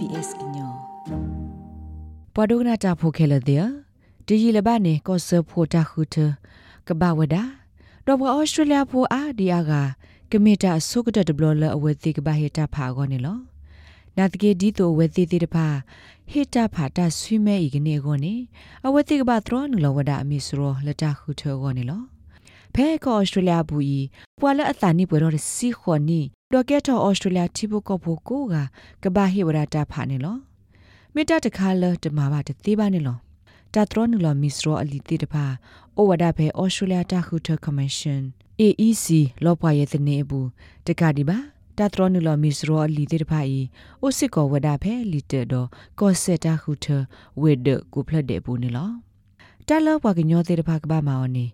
SBS ကညောပဒုကနာတာဖိုခဲလတဲ့ဒီရီလဘနေကောဆဖိုတာခုတကဘာဝဒတော့ဘဩစတြေးလျဖိုအာဒီယာကကမီတာဆုကတဒဘလလအဝဲတိကဘာဟေတာဖာကောနေလောနာတကေဒီတိုဝဲတိတိတဖာဟေတာဖာတာဆွေမဲဤကနေကောနေအဝဲတိကဘာသရောနလဝဒအမီစရောလတာခုထောကောနေလောဖဲကောဩစတြေးလျဘူဤပွာလအတန်နိပွဲတော်စီခွန်နီ ဒေါ်ကက်တော်ဩစတြေးလျတိဘကောဖိုကိုကကဘာဟေဝရတာဖာနေလောမေတ္တာတခါလတမဘာတသေးပါနေလောတာထရနူလမစ္စရောအလီတိတဖာအိုဝဒဖဲဩစတြေးလျတာခုထကမရှင် AEC လောပွားရဲ့တနေဘူးတကဒီပါတာထရနူလမစ္စရောအလီတိတဖာဤအိုစစ်ကောဝဒဖဲလီတတော့ကောစတာခုထဝေဒကိုဖလက်တဲ့ဘူးနေလောတာလောပွားကညောသေးတဖာကဘာမောနေ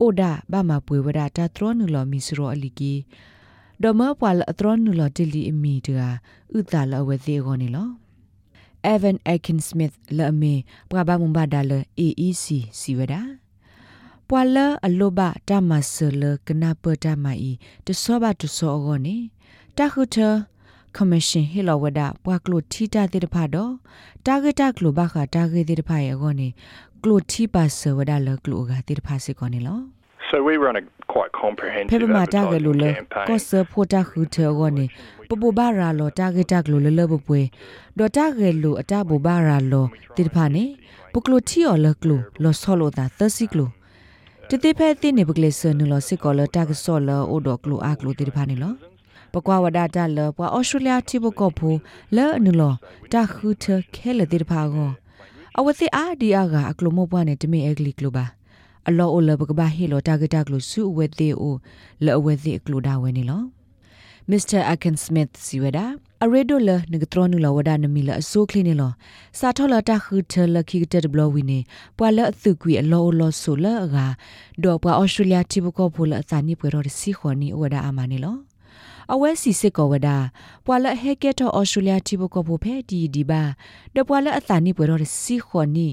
အိုဒါဘာမပွေဝဒတာထရနူလမစ္စရောအလီကီ ဒမပွာလအထရနူလတလီအမီတကဥတာလဝဲသေးကောနေလော Evan Akin Smith လအမေပကဘာမုံဘာဒါလ AEC စီဝဒာပွာလအလောဘတာမဆလကနာပတာမီတဆောဘတဆောဂောနေတခုထ commission ဟီလဝဒပွာကလိုထီတာတေတဖာတော့တာဂက်တာကလိုဘခတာဂက်တေတဖာရဲ့ဂောနေကလိုထီပါဆဝဒလကလိုကတေတဖာစေကောနေလော So we run a quite comprehensive ဖေမတာဂလူလကောဆဖိုတာခူထေဂောနေပပဘာရာလောတာဂက်တာဂလူလလဘပွေဒေါ်တာဂဲလူအတဘဘာရာလောတိတဖာနေပကလိုတီော်လကလူလောဆောလိုတာသစီကလူတတိဖဲတိနေပကလေဆနလောစစ်ကောလတာဂဆောလအိုဒကလူအကလူတိတဖာနေလောပကွာဝဒတာလပွာအော်စတြေးလျတိဘကောဖူလဲနလောတာခူထခဲလတိတဖာကောအဝသိအာဒီအာကအကလူမောပွားနေတမေအကလီကလူပါ အလောအလဘကဘာဟီလိုတာဂတာကလူစုဝဲသေးအိုလောအဝဲသေးကလူဒါဝဲနေလော Mr. Akin Smith siweda aredo le nigtronu la wada nami la so clean lo sa thola ta khu the la ki te blo wi ne pwa la thu kwi alo lo so la ga do pwa australia ti bu ko phu la sa ni pwe ro si kho ni wada amane lo အဝဲ စီစစ်ကောဝဒပွာလဟဲကက်တော့ဩစတြေးလျတိဘကဖို့ဖဲဒီဒီပါတပွာလအသနိပွဲတော့စီခွန်နီ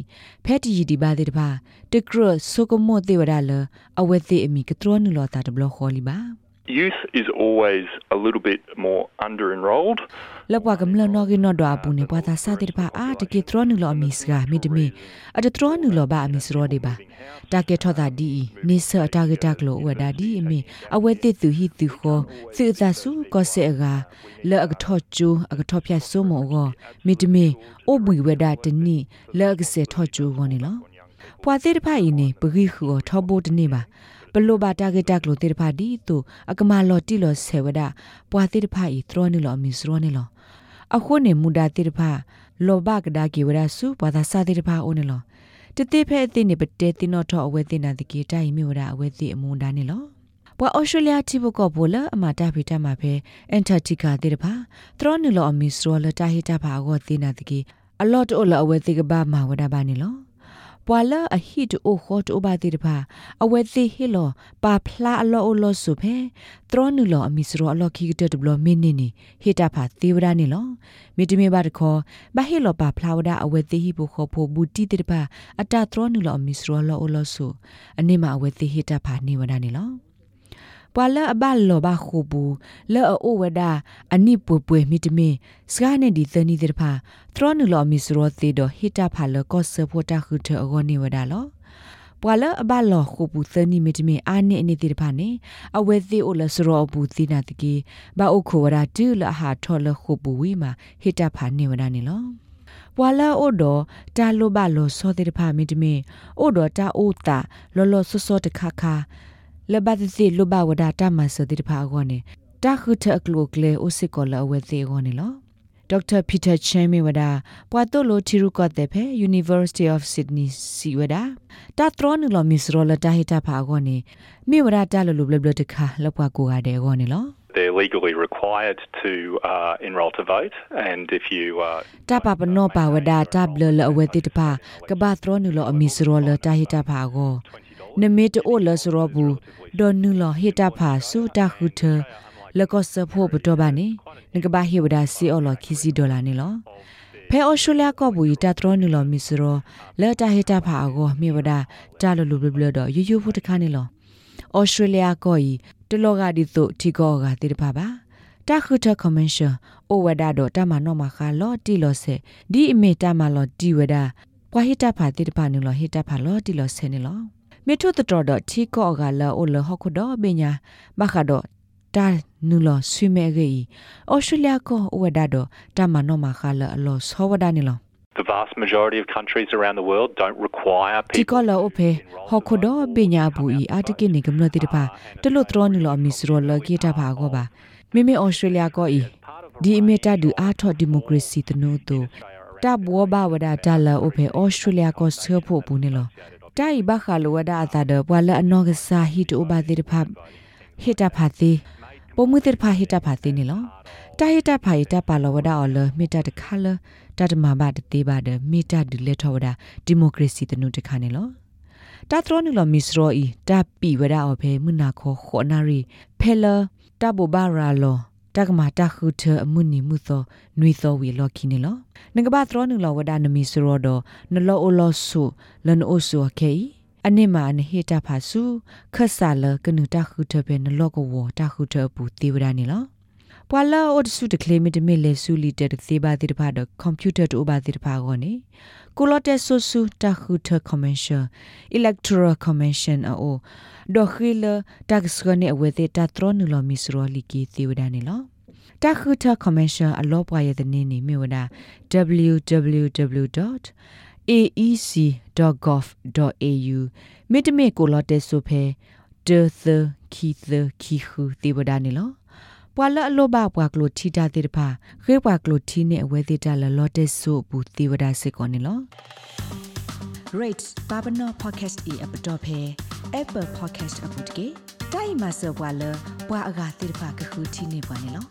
ဖဲဒီဒီပါတဲ့တပါတကရဆုကမောတေဝဒလအဝဲသေးအမိကထရနူလောတာတဘလခေါ်လီပါ Youth is always a little bit more under enrolled. လပွားကမလနော်ကိနော်ဒွာပူနေပွားသာစတဲ့တပါအာတကေထရနူလောအမီစကမိတမီအတထရနူလောဘာအမီစရောဒီပါတာကေထောတာဒီနေဆတာကေတက်လောဝဒါဒီအမီအဝဲတိသူဟီသူခောသူသာစုကောစေကလဲအကထောချူအကထောဖြတ်ဆုမောကောမိတမီအိုဘွေဝဒါတနီလဲကစေထောချူဝနေလောပွာသေးတဖိုင်နေပဂိခောထောဘိုတနေပါ ပလိုဘာတာဂက်တက်လိုတေတဖာဒီတူအကမာလော်တီလော်ဆေဝဒပွာတေတဖာဤသရောနီလော်မီစရောနီလော်အခုနေမူဒါတေတဖာလောဘကဒါကီဝရစုပွာသာစာတေတဖာအိုနီလော်တတိဖဲအသိနေပတဲတိနောထောအဝဲသိနာတကီတိုင်မြဝဒအဝဲသိအမွန်ဒါနီလော်ပွာအော်စတြေးလျတိဘကောဘောလအမတာဖီတမှာဖဲအန်တာတီကာတေတဖာသရောနီလော်အမီစရောလတာဟီတာဖာအောသိနာတကီအလော့တိုလအဝဲသိကဘာမာဝဒဘာနီလော် ပွာလာအဟီတိုခေါတိုဘာတိတဖာအဝဲသိဟီလောပါဖလာအလောအလောဆုဖဲသရောနူလောအမီစရောအလောခိကတဘလမင်းနေနေဟီတာဖာသေဝဒနေလောမိတမေဘာတခေါ်ဘဟီလောပါဖလာဝဒအဝဲသိဟီဘခေါ်ဖို့ဘူတီတိတဖာအတသရောနူလောအမီစရောလောအလောဆုအနေမှာအဝဲသိဟီတာဖာနေဝဒနေလော ပွာလအဘလောဘခုဘူးလောအိုဝဒအနိပွပွမိတမေစကားနဲ့ဒီသနီတဲ့ဖာထရနူလောမီစရောသေးတော့ဟိတဖာလောကောဆဖို့တာခုထအဂောနေဝဒလောပွာလအဘလောခုဘူးသနီမိတမေအာနိအနေတဲ့ဖာနေအဝဲသေးအိုလစရောဘူးသီနာတကီဘာအိုခိုဝဒတူလဟာထောလခုဘူးဝီမာဟိတဖာနေဝဒနေလောဝါလာအိုဒတာလိုဘလောစောတဲ့ဖာမိတမေအိုဒတာအိုတာလောလောဆောဆောတခါခါ လဘတ်စီလဘဝဒတာမဆဒီတဖာဂောနေတာခုထအကလိုကလေအိုစစ်ကောလအဝဲသေးဂောနေလောဒေါက်တာပီတာချမ်မီဝဒါပွာတိုလိုတီရူကတဲ့ဖဲ University of Sydney စီဝဒါတာထရနူလမစ္စရောလတာဟီတာဖာဂောနေမိဝဒါတာလလူဘလဘလတခါလပွားကိုရတဲ့ဂောနေလော they're legally required to uh, enroll to vote and if you uh, ta pa pa no pa wada ta blo la awe ti ta pa ka ba tro nu lo ami sro la ta hi ta pa go နမေတအိုလစရောဘူးဒေါ်နူလဟေတာဖာဆူတာခုထလကောစဖို့ဘတော်ပါနေငကဘာဟေဝဒါစီအော်လခီစီဒေါ်လာနေလောဖဲအော်စတြေးလျကောဘူတာထရနူလမီစရောလဲတာဟေတာဖာအကိုမြေဝဒါတာလလူဘလဘလတော့ယူယူဖို့တခါနေလောအော်စတြေးလျကောဤတလောကဒီသို့ထီကောကတိတဖာပါတာခုထကွန်မန်ရှယ်အိုဝဒါတော့တမနောမခါလော်တီလော်ဆေဒီအမေတမလော်တီဝဒါပွာဟိတဖာတိတဖာနုလော်ဟိတဖာလော်တီလော်ဆေနေလော မေထုတတော်တော့ချီကောကလာအိုလဟခုတော့ဘေညာမခါတော့တာနုလော်ဆွေမဲကြီးဩစတြေးလျကောဝဒါတော့တမနောမခါလော်အလော်ဆောဝဒါနေလော The vast majority of countries around the world don't require ဒီ people ကောလောအဖေဟခုတော့ပညာဘူးဤအာတကိနေကမလို့တိတပါတလို့တော်နီလောမီစရောလကေတာပါကောပါမိမိဩစတြေးလျကောဤဒီအမီတာဒူအာထော်ဒီမိုကရေစီတနိုတူတဘောဘာဝဒတာလာအဖေဩစတြေးလျကောဆဖို့ဘူးနေလော တိုင်ဘခါလောဝဒအတာဒပွာလအနောကစာဟီတူဘာတိတဖဟီတာဖာတိပုံမှုတိတဖဟီတာဖာတိနေလောတာဟီတာဖာဟီတာပါလောဝဒအော်လမီတာတခါလတတမဘာတသေးပါဒမီတာဒူလက်ထောဝဒဒီမိုကရေစီတနုတခါနေလောတာထရနုလမစ္စရောဤတာပီဝဒအော်ဖေမနာခောခောနာရီဖဲလတာဘဘာရာလော တကမာတခုထအမှုနီမှုသောနွေသောဝေလော်ခီနေလောငကဘာသရောနုလဝဒနမီစရောဒနလောအိုလောဆုလန်အိုဆုခေအနိမာနဟိတဖာစုခဆာလကနုတခုထပဲနလောကဝတခုထပူတေဝဒနေလော ပွာလာအိုဒဆုတကလေမီတမီလေဆူလီတက်သေဘာတိတဖာဒကွန်ပျူတာတူဘာတိတဖာကောနေကိုလတက်ဆူဆူတခုထကွန်မန်ရှင်အီလက်ထရကွန်မန်ရှင်အိုဒိုခီလတက်စကနေအဝေသေးတထရနူလမီစရောလီကီသေဝဒနေလောတခုထကွန်မန်ရှင်အလောပွားရဲ့တဲ့နေနေမြေဝဒ www.aec.gov.au မိတမေကိုလတက်ဆိုဖဲဒေသခီသခီခုသေဝဒနေလော ပွာလအလောဘပွာကလိုထီတာတေတဖာခေပွာကလိုထီနေအဝဲသေးတလလော့တက်ဆိုဘူးသေဝဒစစ်ကောနေလော rates babano podcast e app dot phe apple podcast app dot ke dai ma so bwa lo bwa aga tir pha ka khu thi ne bwa ne lo